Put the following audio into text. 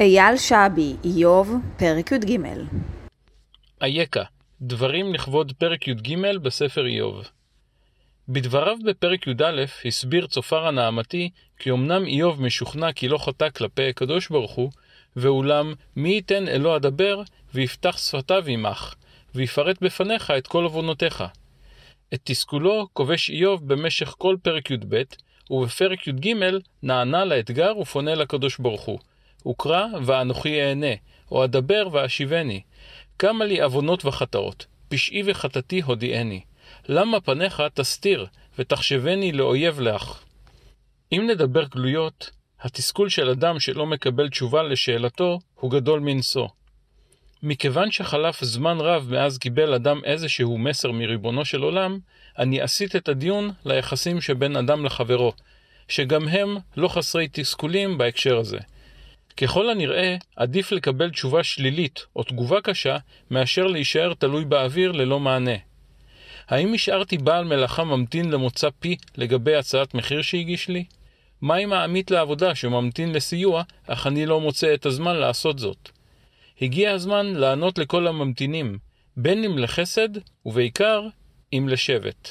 אייל שעבי, איוב, פרק י"ג. אייכה, דברים לכבוד פרק י"ג בספר איוב. בדבריו בפרק י"א הסביר צופר הנעמתי כי אמנם איוב משוכנע כי לא חטא כלפי הקדוש ברוך הוא, ואולם מי ייתן אלוה אדבר ויפתח שפתיו עמך, ויפרט בפניך את כל עוונותיך. את תסכולו כובש איוב במשך כל פרק י"ב, ובפרק י"ג נענה לאתגר ופונה לקדוש ברוך הוא. וקרא ואנוכי אענה, או אדבר ואשיבני. כמה לי עוונות וחטאות, פשעי וחטאתי הודיעני. למה פניך תסתיר, ותחשבני לאויב לך? אם נדבר גלויות, התסכול של אדם שלא מקבל תשובה לשאלתו הוא גדול מנשוא. מכיוון שחלף זמן רב מאז קיבל אדם איזשהו מסר מריבונו של עולם, אני אסיט את הדיון ליחסים שבין אדם לחברו, שגם הם לא חסרי תסכולים בהקשר הזה. ככל הנראה, עדיף לקבל תשובה שלילית או תגובה קשה, מאשר להישאר תלוי באוויר ללא מענה. האם השארתי בעל מלאכה ממתין למוצא פי לגבי הצעת מחיר שהגיש לי? מה עם העמית לעבודה שממתין לסיוע, אך אני לא מוצא את הזמן לעשות זאת? הגיע הזמן לענות לכל הממתינים, בין אם לחסד, ובעיקר, אם לשבט.